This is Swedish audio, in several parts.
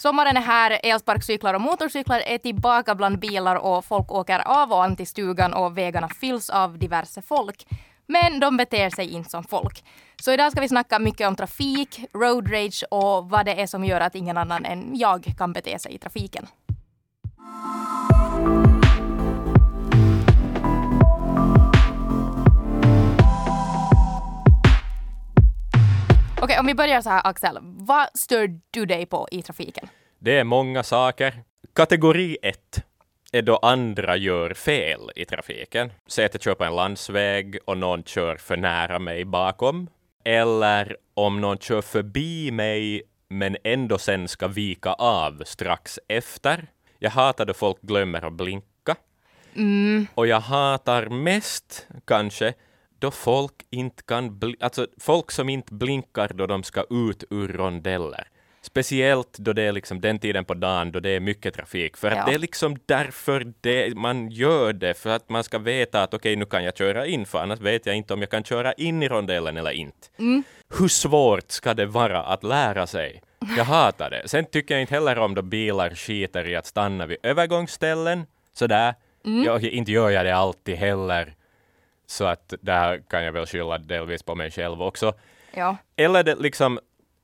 Sommaren är här, elsparkcyklar och motorcyklar är tillbaka bland bilar och folk åker av och an till stugan och vägarna fylls av diverse folk. Men de beter sig inte som folk. Så idag ska vi snacka mycket om trafik, road rage och vad det är som gör att ingen annan än jag kan bete sig i trafiken. Okej, om vi börjar så här Axel. Vad stör du dig på i trafiken? Det är många saker. Kategori 1 är då andra gör fel i trafiken. Säg att jag kör på en landsväg och någon kör för nära mig bakom. Eller om någon kör förbi mig men ändå sen ska vika av strax efter. Jag hatar då folk glömmer att blinka. Mm. Och jag hatar mest kanske då folk inte kan, bli, alltså folk som inte blinkar då de ska ut ur rondeller. Speciellt då det är liksom den tiden på dagen då det är mycket trafik. För Ja. att det är liksom därför det, man gör det, för att man ska veta att okej, nu kan jag köra in, för annars vet jag inte om jag kan köra in i rondellen eller inte. Mm. Hur svårt ska det vara att lära sig? Jag hatar det. Sen tycker jag inte heller om då bilar skiter i att stanna vid övergångsställen, sådär. Mm. Jag, inte gör jag det alltid heller. Så att där kan jag väl skylla delvis på mig själv också. Ja. Eller det liksom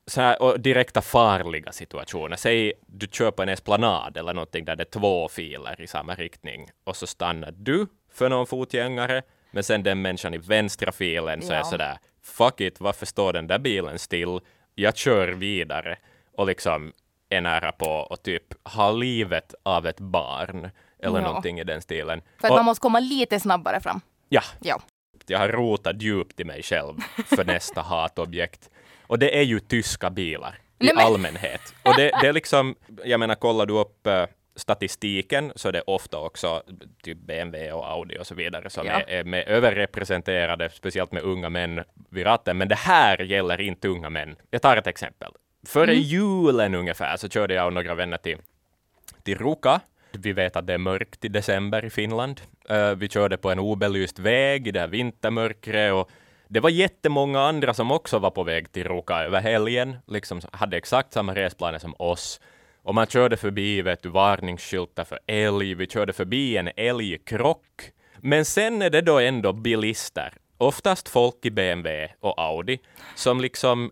så här, direkta farliga situationer. Säg du kör på en esplanad eller någonting där det är två filer i samma riktning och så stannar du för någon fotgängare men sen den människan i vänstra filen så är Ja. sådär fuck it, varför står den där bilen still? Jag kör vidare och liksom är nära på att typ ha livet av ett barn eller Ja. någonting i den stilen. För att Och- man måste komma lite snabbare fram. Ja, Ja. jag har rotat djupt i mig själv för nästa hatobjekt. Och det är ju tyska bilar i Nej, allmänhet. Och det, det är liksom, jag menar kollar du upp eh, statistiken så är det ofta också typ BMW och Audi och så vidare som Ja. är, är med överrepresenterade, speciellt med unga män vid ratten. Men det här gäller inte unga män. Jag tar ett exempel. Före Mm. julen ungefär så körde jag och några vänner till, till Ruka. Vi vet att det är mörkt i december i Finland. Eh, vi körde på en obelyst väg i det här vintermörkret och det var jättemånga andra som också var på väg till Ruka över helgen, liksom hade exakt samma resplaner som oss. Och man körde förbi, vet du, varningsskyltar för älg, vi körde förbi en älgkrock. Men sen är det då ändå bilister, oftast folk i BMW och Audi, som liksom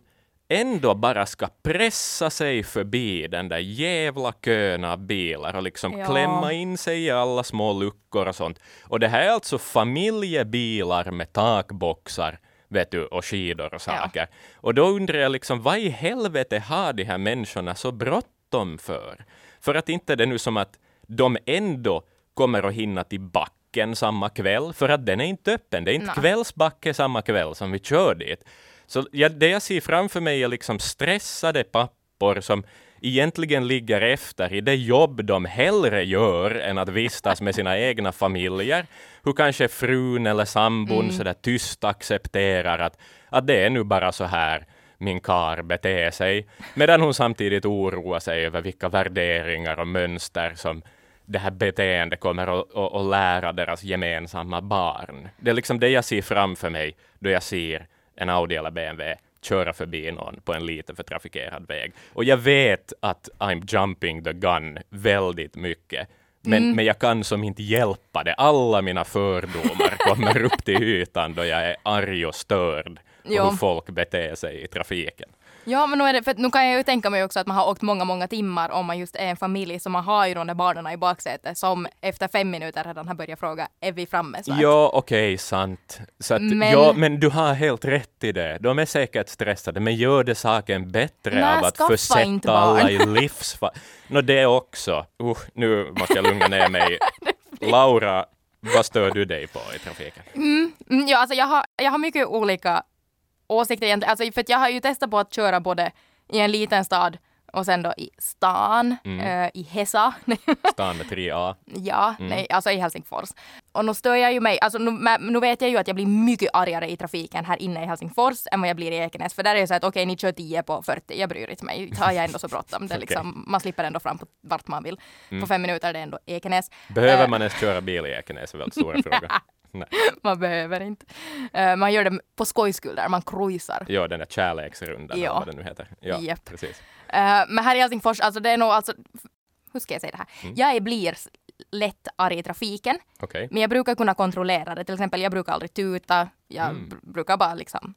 ändå bara ska pressa sig förbi den där jävla kön av bilar och liksom Ja. klämma in sig i alla små luckor och sånt. Och det här är alltså familjebilar med takboxar vet du, och skidor och saker. Och då undrar jag liksom, vad i helvete har de här människorna så bråttom för? För att inte det nu som att de ändå kommer att hinna till backen samma kväll, för att den är inte öppen. Det är inte Nej. kvällsbacke samma kväll som vi kör dit. Så jag, det jag ser framför mig är liksom stressade pappor som egentligen ligger efter i det jobb de hellre gör än att vistas med sina egna familjer. Hur kanske frun eller sambon sådär tyst accepterar att, att det är nu bara så här min kar beter sig, medan hon samtidigt oroar sig över vilka värderingar och mönster som det här beteendet kommer att, att, att lära deras gemensamma barn. Det är liksom det jag ser framför mig då jag ser en Audi eller BMW köra förbi någon på en lite för trafikerad väg. Och jag vet att I'm jumping the gun väldigt mycket. Men, Mm. men jag kan som inte hjälpa det. Alla mina fördomar kommer upp till ytan då jag är arg och störd Ja. hur folk beter sig i trafiken. Ja, men nu, är det, för nu kan jag ju tänka mig också att man har åkt många, många timmar om man just är en familj, så man har ju de där barnen i baksätet som efter fem minuter redan har börjat fråga, är vi framme snart? Ja, okej, sant. Så att, Men- Ja, men du har helt rätt i det. De är säkert stressade, men gör det saken bättre Nej, av att försätta alla i livsfara. Nå, det också. Uh, nu måste jag lugna ner mig. Laura, vad stör du dig på i trafiken? Mm, ja, alltså jag har, jag har mycket olika åsikter egentligen. Alltså, för jag har ju testat på att köra både i en liten stad och sen då i stan, eh, i Hesa. Stan med 3A. ja, nej, alltså i Helsingfors. Och nu stör jag ju mig, alltså nu, nu vet jag ju att jag blir mycket argare i trafiken här inne i Helsingfors än vad jag blir i Ekenäs. För där är det så att okej, ni kör 10 på 40, jag bryr inte mig. Har jag ändå så bråttom. Det Okej. liksom, man slipper ändå fram på vart man vill. På fem minuter är det ändå Ekenäs. Behöver Eh, man ens köra bil i Ekenäs är väldigt stora fråga. Nej. man behöver inte. Eh, man gör det på skojs skull där, man cruisar. Ja, den där kärleksrundan, Ja. vad det nu heter. Ja, Japp. precis. Eh, men här i Helsingfors, alltså det är nog alltså, hur ska jag säga det här? Mm. Jag blir lätt arg i trafiken, Okej. men jag brukar kunna kontrollera det. Till exempel, jag brukar aldrig tuta, jag Mm. br- brukar bara liksom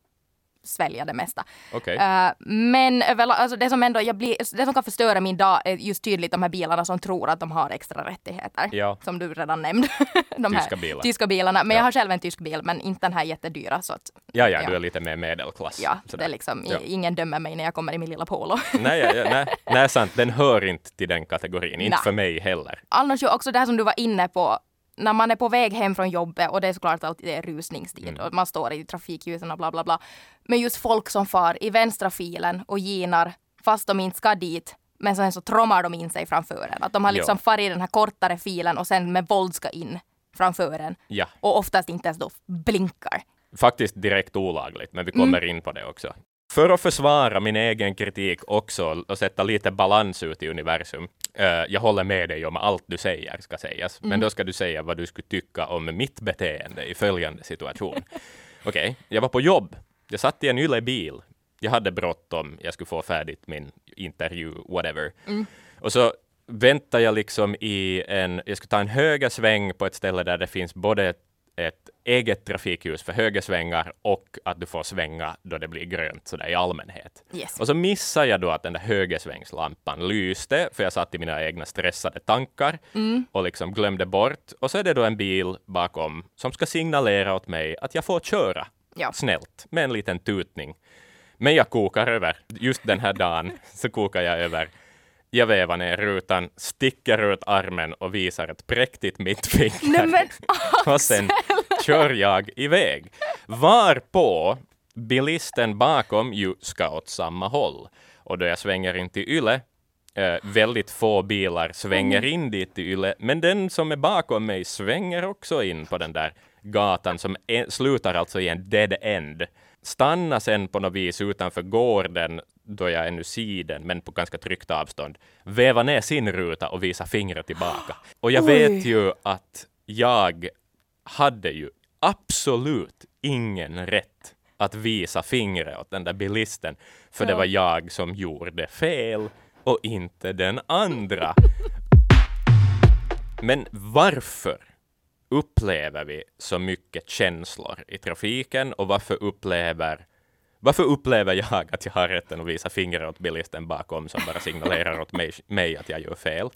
svälja det mesta. Okej. Eh, men alltså det som ändå jag blir, det som kan förstöra min dag är just tydligt de här bilarna som tror att de har extra rättigheter. Ja. Som du redan nämnde. de här Tyska bilar. tyska bilarna. Men Ja. jag har själv en tysk bil, men inte den här jättedyra. Så att, Ja, ja, ja. du är lite mer medelklass. ja, det är liksom, Ja. ingen dömer mig när jag kommer i min lilla Polo. nej, ja, ja, nej, nej, sant. Den hör inte till den kategorin. Inte Nej. för mig heller. Annars ju också det här som du var inne på, när man är på väg hem från jobbet och det är såklart alltid det är rusningstid Mm. och man står i trafikljusen och bla bla bla. Men just folk som far i vänstra filen och ginar fast de inte ska dit men sen så trommar de in sig framför en. Att de har liksom Ja. farit i den här kortare filen och sen med våld ska in framför en. Ja, Och oftast inte ens då blinkar. faktiskt direkt olagligt, men vi Mm. kommer in på det också. För att försvara min egen kritik också och sätta lite balans ut i universum. eh, jag håller med dig om allt du säger, ska sägas. Mm. Men då ska du säga vad du skulle tycka om mitt beteende i följande situation. Okej, jag var på jobb. Jag satt i en yle-bil. Jag hade bråttom. Jag skulle få färdigt min intervju, whatever. Och så väntar jag liksom i en... Jag ska ta en högersväng på ett ställe där det finns både ett, eget trafikljus för högersvängar och att du får svänga då det blir grönt sådär i allmänhet. Yes. Och så missar jag då att den där högersvängslampan lyste, för jag satt i mina egna stressade tankar och liksom glömde bort. Och så är det då en bil bakom som ska signalera åt mig att jag får köra Ja. snällt med en liten tutning. Men jag kokar över. Just den här dagen så kokar jag över. Jag vevar ner rutan, sticker ut armen och visar ett präktigt mittfinger. Nej men Och sen kör jag iväg. Varpå bilisten bakom ju ska åt samma håll. Och då jag svänger in till Yle, eh, väldigt få bilar svänger in dit till Yle, men den som är bakom mig svänger också in på den där gatan som är, slutar alltså i en dead end. Stanna sen på något vis utanför gården då jag ännu ser den, men på ganska tryggt avstånd. Veva ner sin ruta och visa fingret tillbaka. Och jag Oj. vet ju att jag hade ju absolut ingen rätt att visa fingret åt den där bilisten, för det Ja. var jag som gjorde fel och inte den andra. Men varför upplever vi så mycket känslor i trafiken och varför upplever varför upplever jag att jag har rätten att visa fingret åt bilisten bakom som bara signalerar åt mig, mig att jag gör fel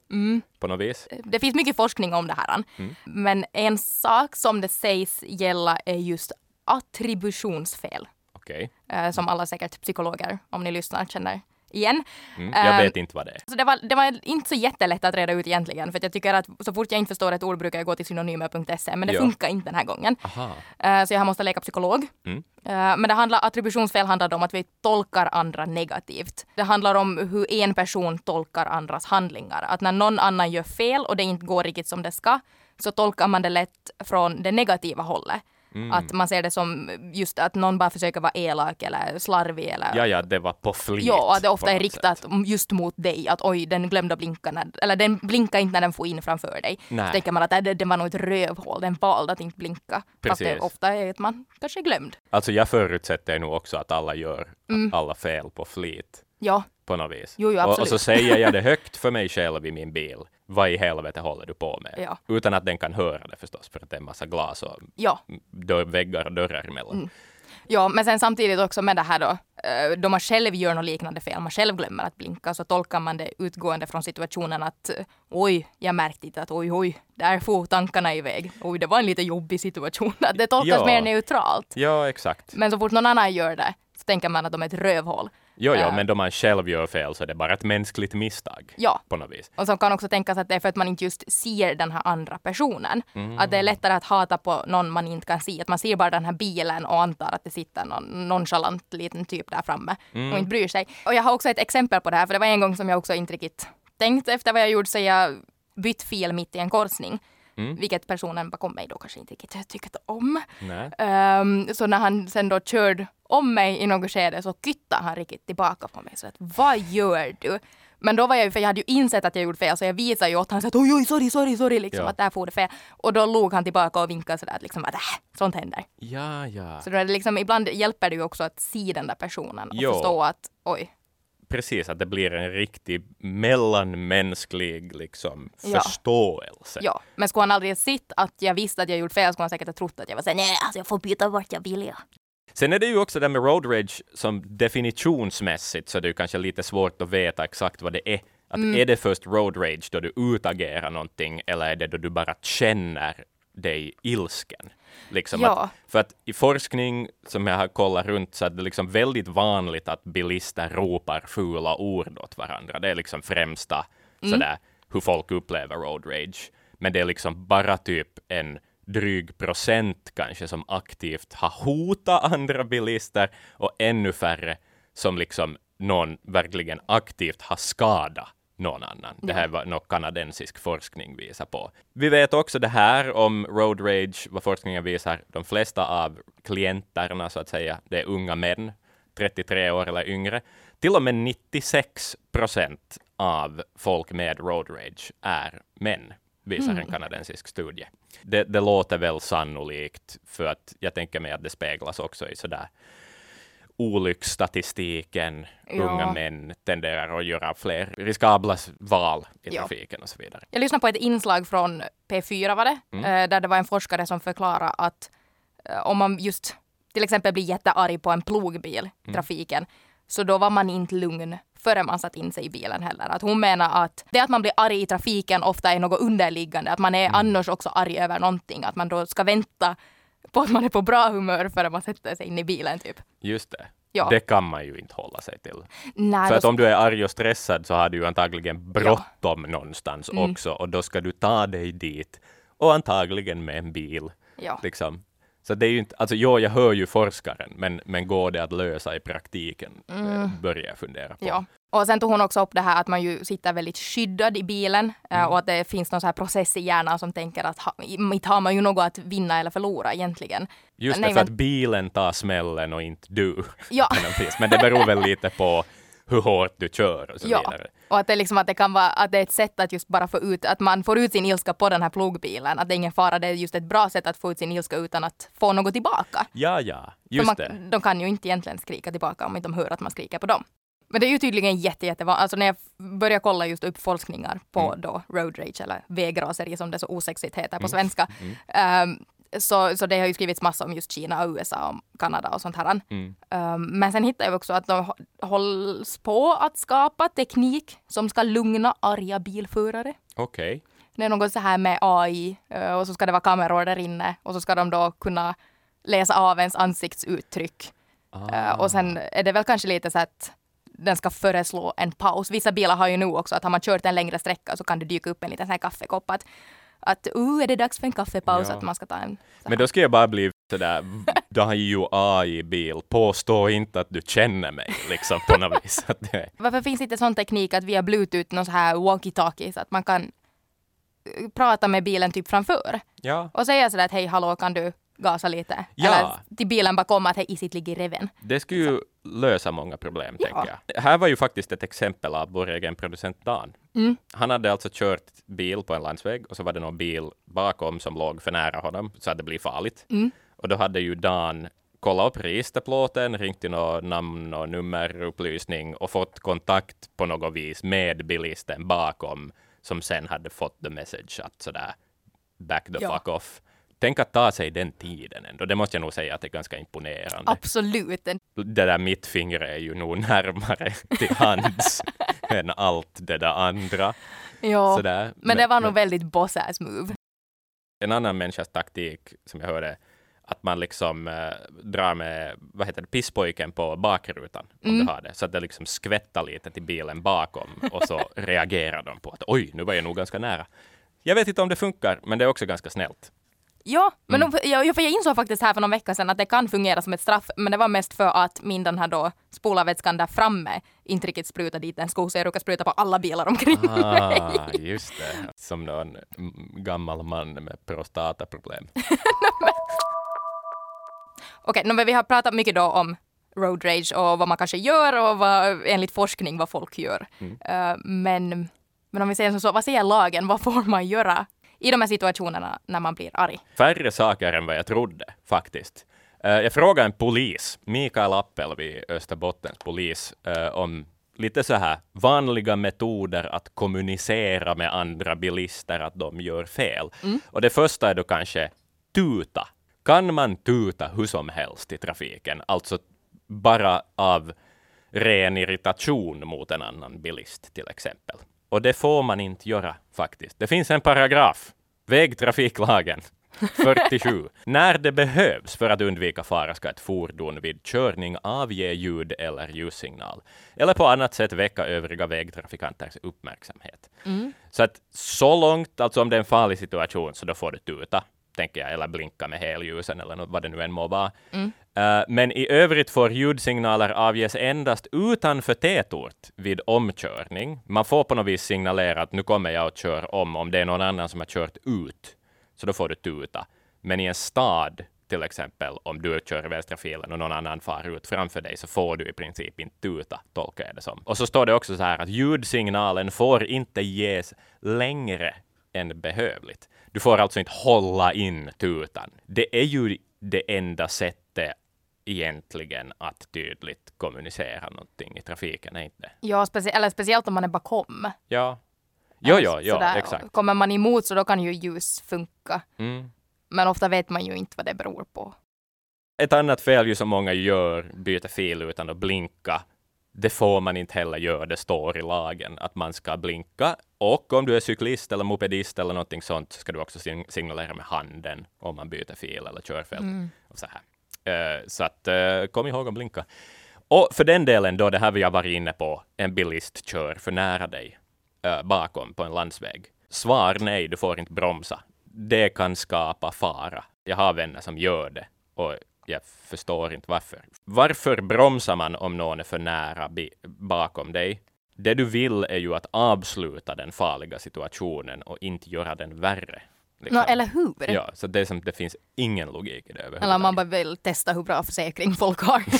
på något vis? det finns mycket forskning om det här. Mm. Men en sak som det sägs gälla är just attributionsfel. Okej, eh, som alla säkert psykologer, om ni lyssnar, känner igen. mm. jag Ehm, vet inte vad det är. Så det, var, det var inte så jättelätt att reda ut egentligen, för jag tycker att så fort jag inte förstår ett ord brukar jag gå till synonymer.se, men det Ja. funkar inte den här gången. Aha. Eh, så jag måste leka psykolog. Mm. Eh, men det handlar, attributionsfel handlar om att vi tolkar andra negativt. Det handlar om hur en person tolkar andras handlingar. Att när någon annan gör fel och det inte går riktigt som det ska, så tolkar man det lätt från det negativa hållet. Mm. Att man ser det som just att någon bara försöker vara elak eller slarvig eller Ja, ja, det var på flit. Ja, att det ofta är riktat sätt. just mot dig. Att oj, den glömde att blinka. När, eller den blinkar inte när den får in framför dig. Nej. Så tänker man att äh, det, det var nog ett rövhål. Den valde att inte blinka. Fast det Precis. ofta är att man kanske är glömd. Alltså jag förutsätter nog också att alla gör Mm. alla fel på flit Ja, på något vis. Jo, jo, och, och så säger jag det högt för mig själv i min bil. Vad i helvete håller du på med? Ja. Utan att den kan höra det förstås, för att det är en massa glas och ja, dörr, väggar och dörrar emellan. Mm. ja. Men sen samtidigt också med det här då. eh, Då man själv gör något liknande fel, man själv glömmer att blinka, så tolkar man det utgående från situationen att eh, oj, jag märkte inte att oj, oj, där får tankarna iväg. Oj, det var en lite jobbig situation. Att det tolkas Ja. mer neutralt. Ja, exakt. Men så fort någon annan gör det så tänker man att de är ett rövhål. Jo, jo, Äh. men då man själv gör fel så är det bara ett mänskligt misstag. Ja. På något vis. Och som kan också tänkas att det är för att man inte just ser den här andra personen. Att det är lättare att hata på någon man inte kan se. Att man ser bara den här bilen och antar att det sitter någon nonchalant liten typ där framme och inte bryr sig. Och jag har också ett exempel på det här, för det var en gång som jag också inte riktigt tänkte efter vad jag gjort, så jag bytt fil mitt i en korsning. Vilket personen bakom mig då kanske inte riktigt tyckte om. Ehm, så när han sen då körde om mig i något skede så kyttade han riktigt tillbaka på mig. Så att vad gör du? Men då var jag ju, för jag hade ju insett att jag gjort fel, så jag visade ju åt honom att oj, oj, sorry, sorry, sorry, liksom Ja. att där for det fel. Och då log han tillbaka och vinkade sådär, liksom att äh, sånt händer. Ja, ja. Så då är det liksom, ibland hjälper det ju också att se den där personen och Jo. förstå att oj, Precis, att det blir en riktig mellanmänsklig liksom, Ja. förståelse. ja. Men skulle han aldrig sett att jag visste att jag gjort fel skulle han säkert ha trott att jag var såhär, nej, alltså jag får byta vart jag vill. Ja. Sen är det ju också det med road rage som definitionsmässigt så det är ju kanske lite svårt att veta exakt vad det är. Att Mm. Är det först road rage då du utagerar någonting eller är det då du bara känner dig ilsken? Liksom Ja. att, för att i forskning som jag har kollat runt så är det liksom väldigt vanligt att bilister ropar fula ord åt varandra. Det är liksom främsta Mm. sådär hur folk upplever road rage. Men det är liksom bara typ en dryg procent kanske som aktivt har hotat andra bilister och ännu färre som liksom någon verkligen aktivt har skadat någon annan. Det här var något kanadensisk forskning visar på. Vi vet också det här om road rage, vad forskningen visar. De flesta av klienterna så att säga, det är unga män, 33 år eller yngre. Till och med 96 procent av folk med road rage är män, visar en kanadensisk studie. Det, det låter väl sannolikt, för att jag tänker mig att det speglas också i sådär olycksstatistiken. Ja. Unga män tenderar att göra fler riskabla val i Ja. trafiken och så vidare. Jag lyssnade på ett inslag från P4 var det, Mm. eh, där det var en forskare som förklarade att eh, om man just till exempel blir jättearg på en plogbil Mm. i trafiken, så då var man inte lugn förrän man satt in sig i bilen heller. Att hon menar att det att man blir arg i trafiken ofta är något underliggande, att man Mm. är annars också arg över någonting, att man då ska vänta på att man är på bra humör förrän man sätter sig in i bilen typ. Just det. Ja. Det kan man ju inte hålla sig till. Nej, För att om du är arg och stressad så har du ju antagligen bråttom någonstans Mm. också och då ska du ta dig dit och antagligen med en bil. ja. Liksom. Så det är ju inte, alltså jo, jag hör ju forskaren, men, men går det att lösa i praktiken? Mm. Börjar jag fundera på. Ja. Och sen tog hon också upp det här att man ju sitter väldigt skyddad i bilen eh, Mm. och att det finns någon så här process i hjärnan som tänker att ha, inte har man ju något att vinna eller förlora egentligen. Just Nej, det, för men- att bilen tar smällen och inte du. Ja. Men det beror väl lite på hur hårt du kör och så Ja, vidare. och att det, liksom, att det kan vara att det är ett sätt att just bara få ut, att man får ut sin ilska på den här plogbilen. Att det är ingen fara, det är just ett bra sätt att få ut sin ilska utan att få något tillbaka. Ja, ja, just man, det. De kan ju inte egentligen skrika tillbaka om inte de hör att man skriker på dem. Men det är ju tydligen jätte, jättevanligt. Alltså när jag började kolla just upp forskningar på Mm. då road rage eller vägraseri som det så osexigt heter Mm. på svenska. ehm, så, så det har ju skrivits massa om just Kina, och USA och Kanada och sånt här. Mm. Ehm, men sen hittade jag också att de hå- hålls på att skapa teknik som ska lugna arga bilförare. Okej. Det är något så här med AI eh, och så ska det vara kameror där inne och så ska de då kunna läsa av ens ansiktsuttryck. Eh, och sen är det väl kanske lite så att den ska föreslå en paus. Vissa bilar har ju nu också att har man kört en längre sträcka så kan det dyka upp en liten sån här kaffekopp att, att uh, är det dags för en kaffepaus? Ja. Att man ska ta en Men då ska jag bara bli sådär, du har ju AI-bil, påstå inte att du känner mig, liksom på något vis. Varför finns inte sån teknik att via bluetooth, någon så här walkie-talkie, så att man kan eh, prata med bilen typ framför ja, och säga sådär att hej hallå kan du gasa lite? Ja. Eller till bilen bakom att hej isit ligger i reven. det skulle ju lösa många problem, Ja. tänker jag. Här var ju faktiskt ett exempel av vår egen producent Dan. Mm. Han hade alltså kört bil på en landsväg och så var det någon bil bakom som låg för nära honom så att det blir farligt. Mm. Och då hade ju Dan kollat upp registerplåten, ringt till någon namn och nummerupplysning och fått kontakt på något vis med bilisten bakom som sen hade fått the message att sådär back the Ja. fuck off. Tänk att ta sig den tiden ändå. Det måste jag nog säga att det är ganska imponerande. Absolut. Det där mittfingret är ju nog närmare till hands än allt det där andra. Ja. Sådär. Men det var nog väldigt boss-ass move. en annan människas taktik som jag hörde, att man liksom eh, drar med, vad heter det, pisspojken på bakrutan, om Mm. du har det, så att det liksom skvättar lite till bilen bakom och så reagerar de på att oj, nu var jag nog ganska nära. Jag vet inte om det funkar, men det är också ganska snällt. Ja, men Mm. nog- jag, för jag insåg faktiskt här för någon vecka sedan att det kan fungera som ett straff, men det var mest för att min den här då spolarvätskan där framme inte riktigt sprutade dit en sko, så jag råkade spruta på alla bilar omkring mig. Ah, just det. Som någon mm, gammal man med prostataproblem. Okej, nå, men vi har pratat mycket då om road rage och vad man kanske gör och vad, enligt forskning vad folk gör. Mm. Uh, men, men om vi säger så, vad säger lagen? Vad får man göra i de här situationerna när man blir arg? Färre saker än vad jag trodde, faktiskt. Uh, jag frågade en polis, Mikael Appel vid Österbottens polis, uh, om lite så här vanliga metoder att kommunicera med andra bilister att de gör fel. Mm. Och det första är då kanske tuta. Kan man tuta hur som helst i trafiken? Alltså bara av ren irritation mot en annan bilist till exempel. Och det får man inte göra faktiskt. Det finns en paragraf, vägtrafiklagen 47. När det behövs för att undvika fara ska ett fordon vid körning avge ljud eller ljussignal eller på annat sätt väcka övriga vägtrafikanters uppmärksamhet. Mm. Så att så långt, alltså om det är en farlig situation, så då får du tuta, tänker jag, eller blinka med helljusen eller något, vad det nu än må vara. Mm. Uh, men i övrigt får ljudsignaler avges endast utanför tätort vid omkörning. Man får på något vis signalera att nu kommer jag att köra om, om det är någon annan som har kört ut så då får du tuta. Men i en stad, till exempel, om du kör i vänstra filen och någon annan far ut framför dig, så får du i princip inte tuta, tolkar jag det som. Och så står det också så här att ljudsignalen får inte ges längre än behövligt. Du får alltså inte hålla in tutan. Det är ju det enda sättet egentligen att tydligt kommunicera någonting i trafiken, är inte? Ja, specie eller speciellt om man är bakom. Ja. Jo, jo, jo, sådär. exakt. Kommer man emot så då kan ju ljus funka. Mm. Men ofta vet man ju inte vad det beror på. Ett annat fel ju som många gör, byta fil utan att blinka, det får man inte heller göra. Det står i lagen att man ska blinka. Och om du är cyklist eller mopedist eller någonting sånt, så ska du också sign- signalera med handen om man byter fil eller körfält. Mm. Och så här. Eh, så att eh, kom ihåg att blinka. Och för den delen då, det här vi har varit inne på, en bilist kör för nära dig eh, bakom på en landsväg. Svar nej, du får inte bromsa. Det kan skapa fara. Jag har vänner som gör det och jag förstår inte varför. Varför bromsar man om någon är för nära bakom dig? Det du vill är ju att avsluta den farliga situationen och inte göra den värre. liksom. Nå, eller hur? Ja, så det, är som, det finns ingen logik i det Eller man bara vill testa hur bra försäkring folk har.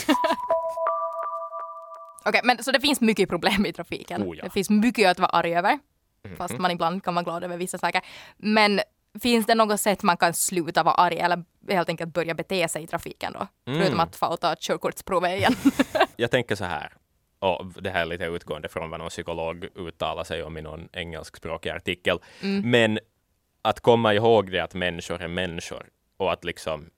Okej, men så det finns mycket problem i trafiken. Oh ja. Det finns mycket att vara arg över. Mhm. Fast man ibland kan vara glad över vissa saker. Men finns det något sätt man kan sluta vara arg eller helt enkelt börja bete sig i trafiken då? Mm. Förutom att få ta körkortsprovet igen. Jag tänker så här, och det här är lite utgående från vad någon psykolog uttalar sig om i någon engelskspråkig artikel, Mm. men att komma ihåg det att människor är människor och att liksom,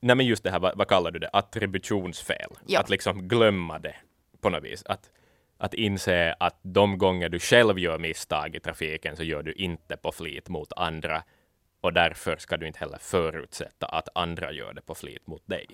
nej men just det här, vad, vad kallar du det, attributionsfel, Ja. att liksom glömma det på något vis, att, att inse att de gånger du själv gör misstag i trafiken så gör du inte på flit mot andra och därför ska du inte heller förutsätta att andra gör det på flit mot dig.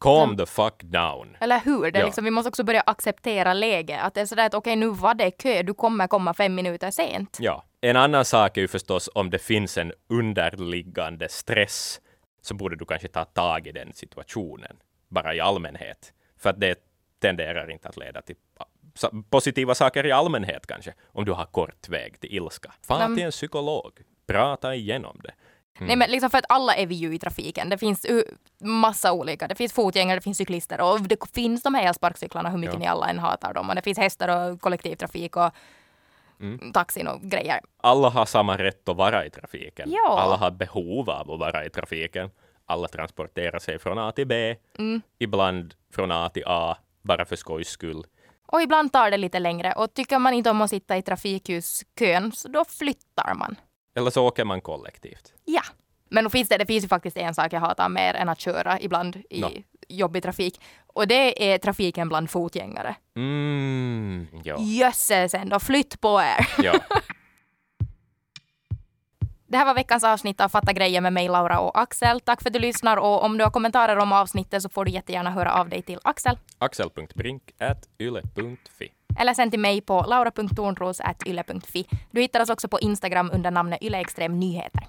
Calm Mm. the fuck down. eller hur? Det Ja. liksom, vi måste också börja acceptera läget. Att det är sådär att okej, nu var det kö, du kommer komma fem minuter sent. Ja. En annan sak är ju förstås om det finns en underliggande stress så borde du kanske ta tag i den situationen, bara i allmänhet. För att det tenderar inte att leda till positiva saker i allmänhet kanske, om du har kort väg till ilska. Fan till en psykolog, prata igenom det. Nej men liksom för att alla är vi ju i trafiken. Det finns massa olika. Det finns fotgängare, det finns cyklister och det finns de här elsparkcyklarna hur mycket Ja. ni alla än hatar dem. Och det finns hästar och kollektivtrafik och Mm. taxin och grejer. Alla har samma rätt att vara i trafiken. Ja. Alla har behov av att vara i trafiken. Alla transporterar sig från A till B, Mm. ibland från A till A, bara för skojs skull. Och ibland tar det lite längre och tycker man inte om att sitta i trafikljuskön så då flyttar man. Eller så åker man kollektivt. Ja. Men finns det, det finns ju faktiskt en sak jag hatar mer än att köra ibland i Nå. jobbig trafik. Och det är trafiken bland fotgängare. Mm, ja. Jösses ändå, flytt på er! ja. Det här var veckans avsnitt av Fatta grejer med mig, Laura och Axel. Tack för att du lyssnar och om du har kommentarer om avsnittet så får du jättegärna höra av dig till Axel. Axel.brink.yle.fi Eller sen till mig på laura.tornros.yle.fi. Du hittar oss också på Instagram under namnet yleextrem nyheter.